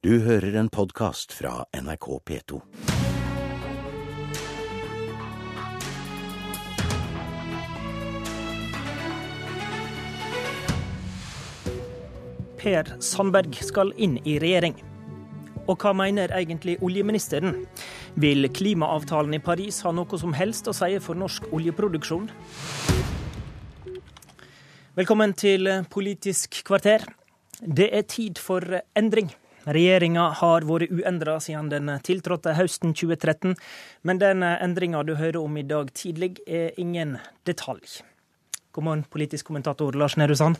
Du hører en podkast fra NRK P2. Per Sandberg skal inn i regjering. Og hva mener egentlig oljeministeren? Vil klimaavtalen i Paris ha noe som helst å si for norsk oljeproduksjon? Velkommen til Politisk kvarter. Det er tid for endring. Regjeringa har vært uendra siden den tiltrådte høsten 2013, men den endringa du hører om i dag tidlig, er ingen detalj. God morgen, politisk kommentator Lars Nehru Sand.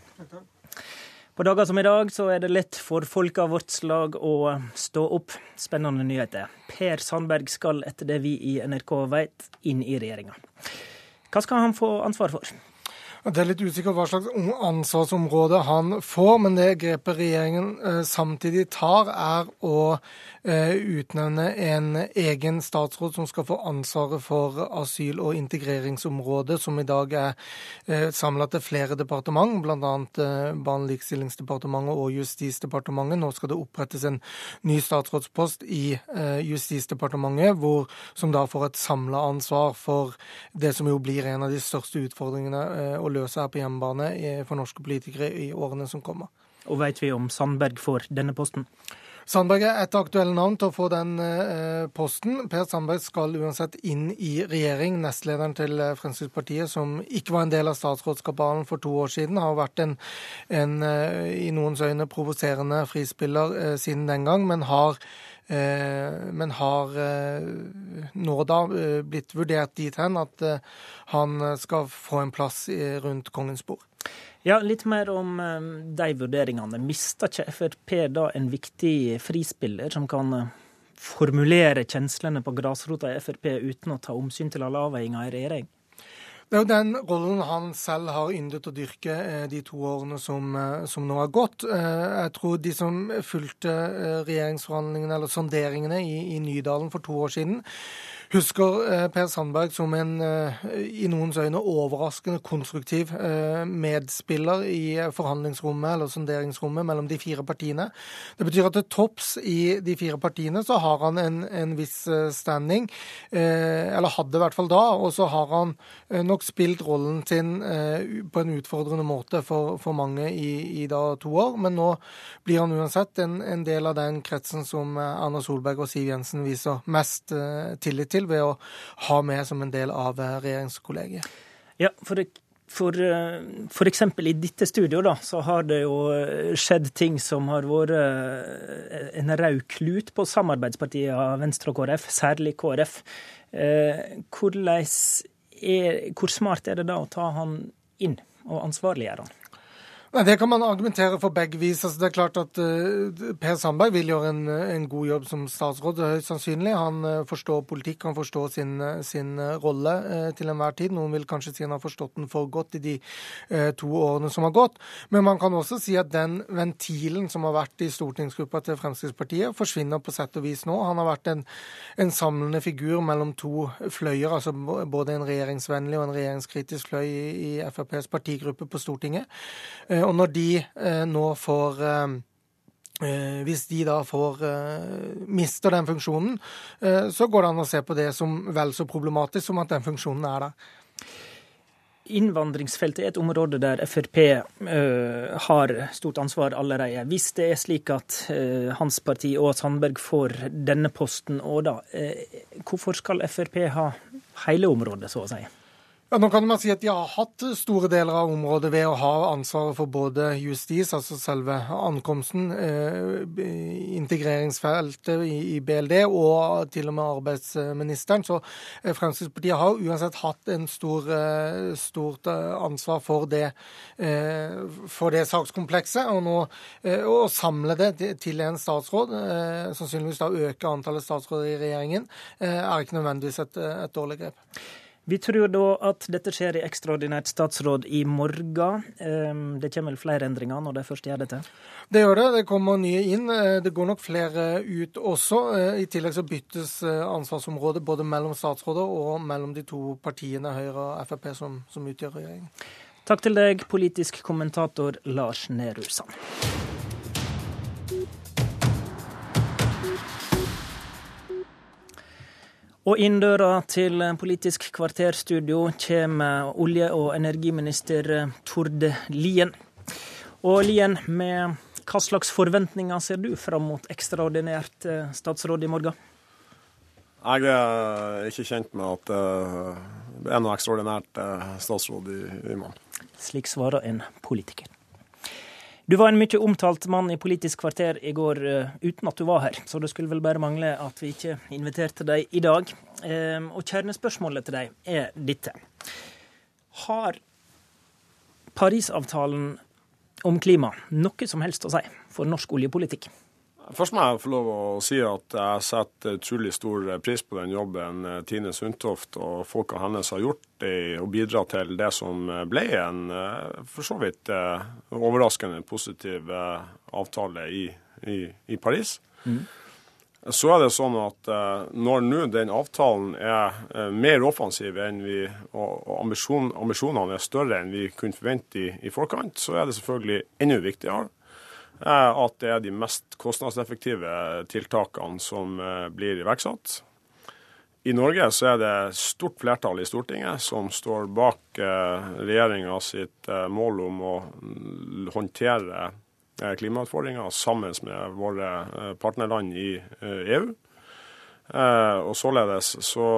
På dager som i dag så er det lett for folk av vårt slag å stå opp. Spennende nyheter. Per Sandberg skal, etter det vi i NRK vet, inn i regjeringa. Hva skal han få ansvar for? Det er litt usikkert hva slags ansvarsområde han får, men det grepet regjeringen eh, samtidig tar, er å eh, utnevne en egen statsråd som skal få ansvaret for asyl- og integreringsområdet, som i dag er eh, samla til flere departement, bl.a. Barne- og likestillingsdepartementet og Justisdepartementet. Nå skal det opprettes en ny statsrådspost i Justisdepartementet, hvor, som da får et samla ansvar for det som jo blir en av de største utfordringene. Å løse her på hjemmebane for norske politikere i årene som kommer. Og vet vi om Sandberg får denne posten? Sandberg er et aktuelt navn til å få den eh, posten. Per Sandberg skal uansett inn i regjering. Nestlederen til eh, Fremskrittspartiet, som ikke var en del av statsrådskabalen for to år siden, har vært en, en eh, i noens øyne provoserende frispiller siden den gang, men har men har eh, nå da eh, blitt vurdert dit hen at han skal få en plass rundt kongens bord. Ja, Litt mer om de vurderingene. Mister ikke Frp da en viktig frispiller som kan formulere kjenslene på grasrota i Frp uten å ta omsyn til alle avveininger i regjering? Det er jo den rollen han selv har yndet å dyrke eh, de to årene som, eh, som, nå har gått. Eh, jeg tror de som fulgte regjeringsforhandlingene eller sonderingene i, i Nydalen for to år siden, husker eh, Per Sandberg som en eh, i noens øyne overraskende konstruktiv eh, medspiller i forhandlingsrommet eller sonderingsrommet mellom de fire partiene. Det betyr at til topps i de fire partiene så har han en, en viss standing, eller hadde i hvert fall da. Og så har han nok spilt rollen sin på en utfordrende måte for, for mange i, i, da to år. Men nå blir han uansett en, en del av den kretsen som Erna Solberg og Siv Jensen viser mest tillit til til ved å ha med som en del av eh, regjeringskollegiet. Ja, for, for, eh, eksempel i dette studioet da, så har det jo eh, skjedd ting som har vært en rød klut på samarbeidspartiene Venstre og KrF, særlig KrF. Er, hvor smart er det da å ta han inn og ansvarliggjøre han? Nei, Det kan man argumentere for begge vis. Altså, det er klart at uh, Per Sandberg vil gjøre en, en, god jobb som statsråd, høyst sannsynlig. Han uh, forstår politikk, han forstår sin, uh, sin rolle til enhver tid. Noen vil kanskje si han har forstått den for godt i de to årene som har gått. Men man kan også si at den ventilen som har vært i stortingsgruppa til Fremskrittspartiet, forsvinner på sett og vis nå. Han har vært en, en samlende figur mellom to fløyer, altså både en regjeringsvennlig og en regjeringskritisk fløy i, i FrPs partigruppe på Stortinget. Eh, og når de eh, nå får eh, hvis de da får mister den funksjonen, så går det an å se på det som vel så problematisk som at den funksjonen er der. Innvandringsfeltet er et område der Frp har stort ansvar allerede. Hvis det er slik at hans parti og Sandberg får denne posten òg, da, hvorfor skal Frp ha hele området, så å si? Ja, nå kan man si at De har hatt store deler av området ved å ha ansvaret for både justis, altså selve ankomsten, eh, integreringsfeltet i, BLD og til og med arbeidsministeren. Så eh, Fremskrittspartiet har uansett hatt en stor, eh, stort ansvar for det, for det sakskomplekset. Og nå å samle det til en statsråd, sannsynligvis da øke antallet statsråder i regjeringen, er ikke nødvendigvis et, et dårlig grep. Vi tror da at dette skjer i ekstraordinært statsråd i morgen. Ehm, det kommer vel flere endringer når de først gjør dette? Det gjør det. Det kommer nye inn. Eh, det går nok flere ut også. Eh, I tillegg så byttes eh, ansvarsområdet både mellom statsråder og mellom de to partiene Høyre og Frp som, som utgjør regjeringen. Takk til deg, politisk kommentator Lars Nehru Sand. Og inn døra til Politisk kvarterstudio kommer olje- og energiminister Tord Lien. Og Lien, med hva slags forventninger ser du fram mot ekstraordinært eh, statsråd i morgen? Jeg er ikke kjent med at eh, det er noe ekstraordinært eh, statsråd i, i morgen. Slik svarer en politiker. Du var en mye omtalt mann i Politisk kvarter i går uh, uten at du var her, så det skulle vel bare mangle at vi ikke inviterte deg i dag. Uh, og kjernespørsmålet til deg er dette. Har Parisavtalen om klima noe som helst å si for norsk oljepolitikk? Først må jeg få lov å si at jeg setter utrolig stor pris på den jobben eh, Tine Sundtoft og folka hennes har gjort i å bidra til det som ble en eh, for så vidt eh, overraskende positiv avtale i, i, i Paris. Mm. Så er det sånn at når nå den avtalen er mer offensiv enn vi, og ambisjon, ambisjonene er større enn vi kunne forvente i, i forkant, så er det selvfølgelig enda viktigere at det er de mest kostnadseffektive tiltakene som eh, blir iverksatt. I Norge så er det stort flertall i Stortinget som står bak eh, regjeringa sitt eh, mål om å håndtere klimautfordringer sammen med våre partnerland i EU. Og således så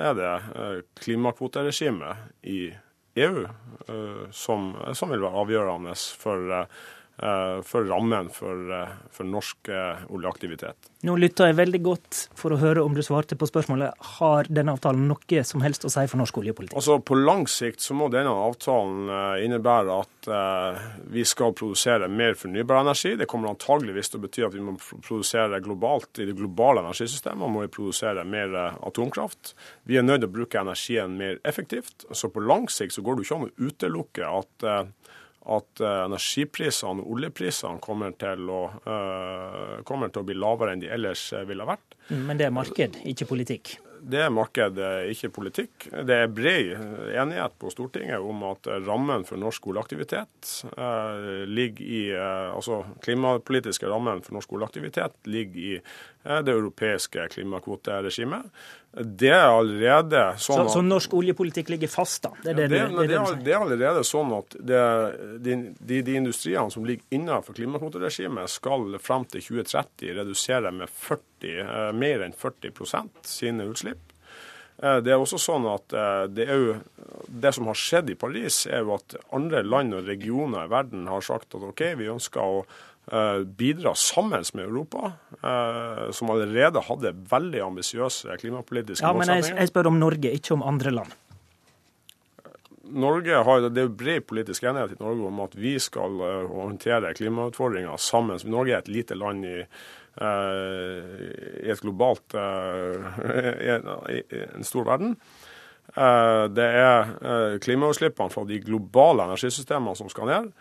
er det klimakvoteregimet i EU som, som vil være avgjørende for Eh, for rammen for, eh, for norsk eh, oljeaktivitet. Nå lytta jeg veldig godt for å høre om du svarte på spørsmålet har denne avtalen noe som helst å si for norsk oljepolitikk? Altså På lang sikt så må denne avtalen innebære at vi skal produsere mer fornybar energi. Det kommer antageligvis til å bety at vi må produsere globalt i det globale energisystemet må vi produsere mer atomkraft. Vi er nødt til å bruke energien mer effektivt. Så på lang sikt så går det ikke an å utelukke at at eh, energiprisene og oljeprisene kommer til, å, uh, kommer til å bli lavere enn de ellers eh, ville vært. Men det er marked, ikke politikk? Det er marked, ikke politikk. Det er bred enighet på Stortinget om at rammen for norsk oljeaktivitet uh, ligger i Altså klimapolitiske rammen for norsk oljeaktivitet ligger i det europeiske klimakvoteregimet. Det er allerede sånn at Så, så norsk oljepolitikk ligger fast, da? Det er, det, det, det, det, er, er, allerede sånn at de, de, de, industriene som ligger innenfor klimakvoteregimet, skal frem til 2030 redusere med 40, eh, mer enn 40 sine utslipp. Eh, det er også sånn at eh, det, jo, det som har skjedd i Paris, er jo at andre land og regioner i verden har sagt at OK, vi ønsker å Eh, bidra sammen med Europa, eh, som allerede hadde veldig ambisiøse klimapolitiske ja, målsettinger. Men jeg, jeg spør om Norge, ikke om andre land. Norge har, Det er bred politisk enighet i Norge om at vi skal eh, håndtere klimautfordringer sammen. Norge er et lite land i, i et globalt i en stor verden. Det er klimautslippene fra de globale energisystemene som skal ned.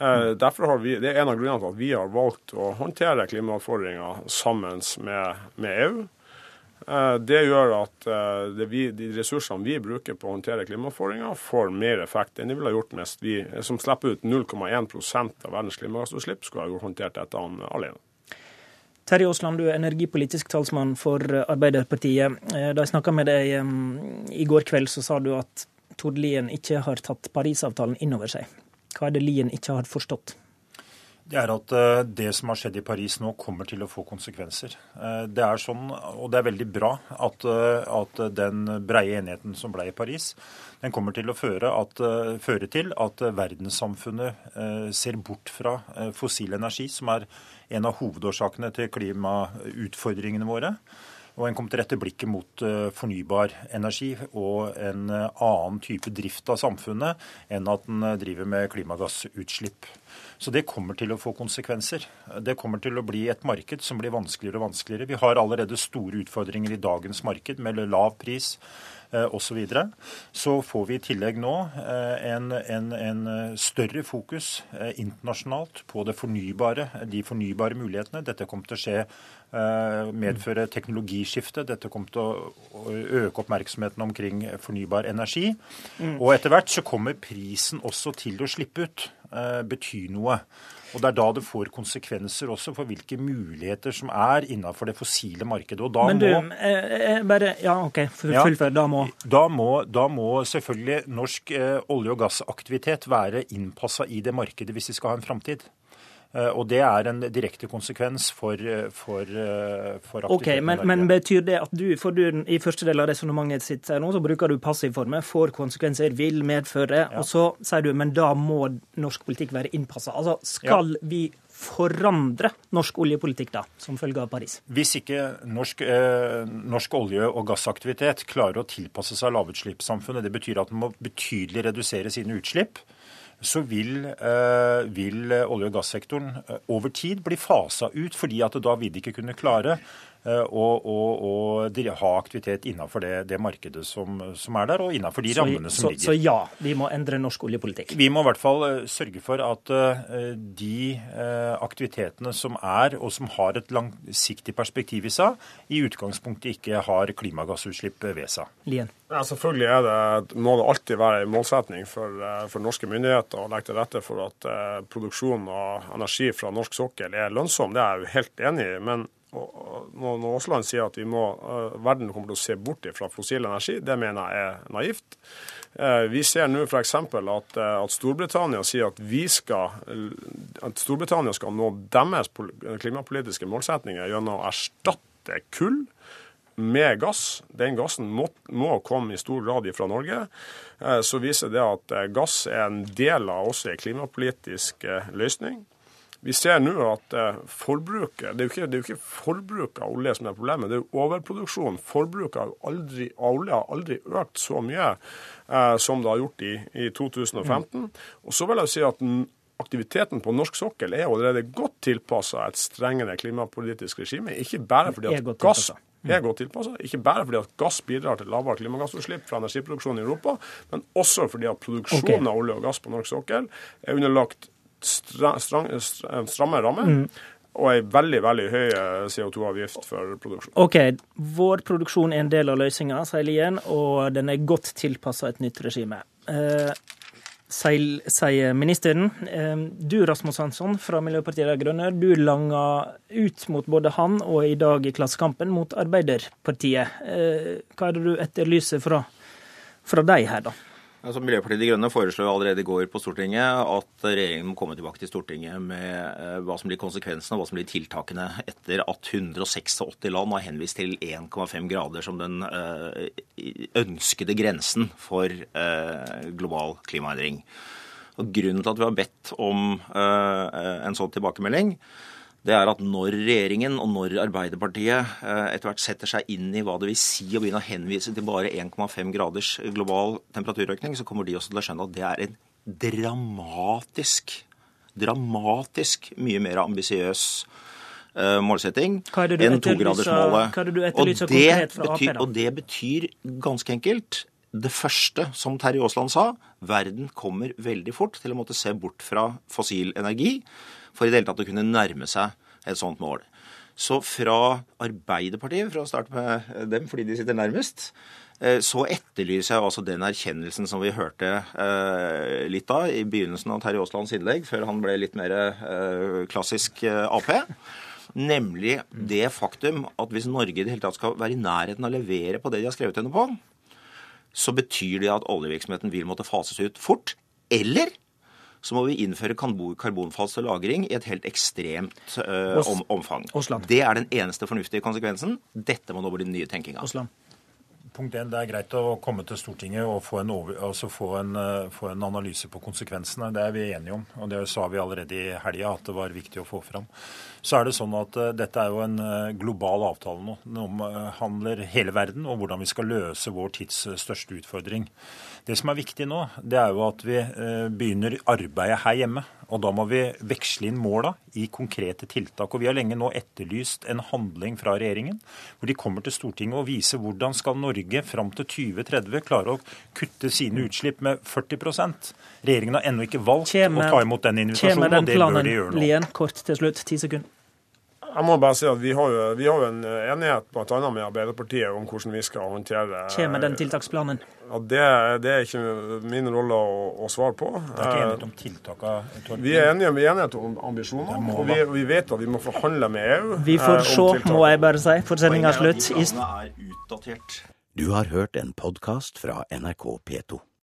Eh, derfor har vi, Det er en av grunnene til at vi har valgt å håndtere klimautfordringer sammen med, med, EU. Eh, det gjør at eh, det vi, de ressursene vi bruker på å håndtere klimautfordringer, får mer effekt enn de ville gjort hvis vi, som slipper ut 0,1% av verdens klimagassutslipp, skulle ha håndtert dette alene. Terje Aasland, du er energipolitisk talsmann for Arbeiderpartiet. Da jeg snakka med deg i går kveld, så sa du at Tord Lien ikke har tatt Parisavtalen inn over seg. Hva er det Lien ikke har forstått? Det er at eh, det som har skjedd i Paris nå, kommer til å få konsekvenser. Eh, det er sånn, og det er veldig bra at, eh, at den breie enigheten som ble i Paris, den kommer til å føre, at, føre til at verdenssamfunnet ser bort fra fossil energi, som er en av hovedårsakene til klimautfordringene våre. Og en kom til rette blikket mot eh, fornybar energi og en eh, annen type drift av samfunnet enn at en eh, driver med klimagassutslipp. Så det kommer til å få konsekvenser. Det kommer til å bli et marked som blir vanskeligere og vanskeligere. Vi har allerede store utfordringer i dagens marked med lav pris osv. Så, så får vi i tillegg nå en, en, en større fokus internasjonalt på det fornybare, de fornybare mulighetene. Dette kommer til å skje Eh, medføre teknologiskifte. Dette kommer til å øke oppmerksomheten omkring fornybar energi. Mm. Og etter hvert så kommer prisen også til å slippe ut. Eh, betyr noe. Og Det er da det får konsekvenser også for hvilke muligheter som er innenfor det fossile markedet. Og da Men du, må, eh, bare Ja, OK, Ja. Da må da må, da må selvfølgelig norsk eh, olje- og gassaktivitet være innpassa i det markedet hvis vi skal ha en framtid. Eh, og det er en direkte konsekvens for, eh, for, eh, for aktiviteten OK, men, men betyr det at du, for du i første del av resonnementet sitt nå, så bruker du passivformer, får konsekvenser, vil medføre, og så sier du men da må norsk politikk være innpassa. Altså skal vi forandre norsk oljepolitikk da, som følge av Paris? Hvis ikke norsk, eh, norsk olje- og gassaktivitet klarer å tilpasse seg lavutslippssamfunnet, det betyr at den må betydelig redusere sine utslipp, så vil, eh, vil olje- og gassektoren eh, over tid bli fasa ut, fordi at da vil de ikke kunne klare eh, å, og å ha aktivitet innenfor det, det markedet som, som er der, og innenfor de rammene som så, ligger. så ja, vi må endre norsk oljepolitikk. Vi må i hvert fall eh, sørge for at eh, de aktivitetene som er, og som har et langsiktig perspektiv i seg, i utgangspunktet ikke har klimagassutslipp ved seg. Lien. Ja, selvfølgelig er det, må det alltid være en målsetning for, for norske myndigheter å legge til rette for at eh, produksjon av energi fra norsk sokkel er lønnsom. Det er jeg jo helt enig i. Men og, og, når Aasland sier at må, eh, verden kommer til å se bort fra fossil energi, det mener jeg er naivt. Eh, Vi ser nå f.eks. At, eh, at Storbritannia sier at, skal, at Storbritannia skal nå deres klimapolitiske målsetninger gjennom å erstatte kull med gass. Den gassen må, må komme i stor grad fra Norge. Så viser det at gass er en del av også en klimapolitisk løsning. Vi ser nå at eh, forbruket det er, jo ikke, det er jo ikke forbruket av olje som er problemet, det er jo overproduksjon. Forbruket av aldri, av olje har aldri økt så mye eh, som det har gjort i, i 2015. Og så vil jeg si at aktiviteten på norsk sokkel er allerede godt tilpassa et strengere klimapolitisk regime. Ikke bare fordi at gass er godt tilpassa. Ikke bare fordi at gass bidrar til lavere klimagassutslipp fra energiproduksjonen i Europa, men også fordi at produksjonen okay. av olje og gass på norsk sokkel er underlagt stra, strang, stramme rammer. Og ei veldig veldig høy eh, CO2-avgift for produksjon. OK, vår produksjon er en del av løsninga, sier Lien, og den er godt tilpassa et nytt regime. Eh, sier, ministeren. Eh, du, Rasmus Hansson fra Miljøpartiet De Grønne, du langa ut mot både han og i dag i Klassekampen mot Arbeiderpartiet. Hva er det du etterlyser fra, fra deg her, da? Altså, Miljøpartiet De Grønne foreslo allerede i går på Stortinget at regjeringen må komme tilbake til Stortinget med eh, hva som blir konsekvensene og hva som blir tiltakene etter at 186 land har henvist til 1,5 grader som den eh, ønskede grensen for eh, global klimaendring. Og Grunnen til at vi har bedt om en sånn tilbakemelding, det er at når regjeringen og når Arbeiderpartiet eh, etter hvert setter seg inn i hva det vil si å begynne å henvise til bare 1,5 graders global temperaturøkning, så kommer de også til å skjønne at det er en dramatisk, dramatisk mye mer ambisiøs eh, målsetting enn togradersmålet. er Og? Og det betyr ganske enkelt det første, som Terje Aasland sa, verden kommer veldig fort til å måtte se bort fra fossil energi for i det hele tatt å kunne nærme seg et sånt mål. Så fra Arbeiderpartiet, for å starte med dem fordi de sitter nærmest, eh, så etterlyser jeg altså den erkjennelsen som vi hørte eh, litt av i begynnelsen av Terje Aaslands innlegg, før han ble litt mer eh, klassisk Ap. Nemlig det faktum at hvis Norge i det hele tatt skal være i nærheten av å levere på det de har skrevet under på, så betyr det at oljevirksomheten vil måtte fases ut fort. Eller så må vi innføre karbon- karbonfangst og -lagring i et helt ekstremt eh, om, omfang. Osland. Det er den eneste fornuftige konsekvensen. Dette må nå bli den nye tenkinga. Punkt 1, Det er greit å komme til Stortinget og få en, over, altså få en, eh, få en analyse på konsekvensene. Det er vi enige om. og Det sa vi allerede i helga at det var viktig å få fram. Så er det sånn at eh, Dette er jo en eh, global avtale nå. Den omhandler hele verden og hvordan vi skal løse vår tids største utfordring. Det som er viktig nå, det er jo at vi begynner arbeidet her hjemme. Og da må vi veksle inn måla i konkrete tiltak. Og vi har lenge nå etterlyst en handling fra regjeringen, hvor de kommer til Stortinget og viser hvordan skal Norge fram til 2030 klare å kutte sine utslipp med 40% Regjeringen har ennå ikke valgt Kjemme, å ta imot den invitasjonen, den og det bør de gjøre nå. Lien? Kort til slutt, ti sekunder. Jeg må bare si at Vi har jo, vi har jo en enighet bl.a. med Arbeiderpartiet om hvordan vi skal håndtere Kommer den tiltaksplanen? Ja, det, det er ikke min rolle å, å svare på. Det er ikke enighet om tiltakene? Vi er enige, vi er enige om ambisjoner, og vi, vi vet at vi må forhandle med EU. Vi får eh, se, må jeg bare si, for sendinga er slutt. er. Du har hørt en podkast fra NRK P2.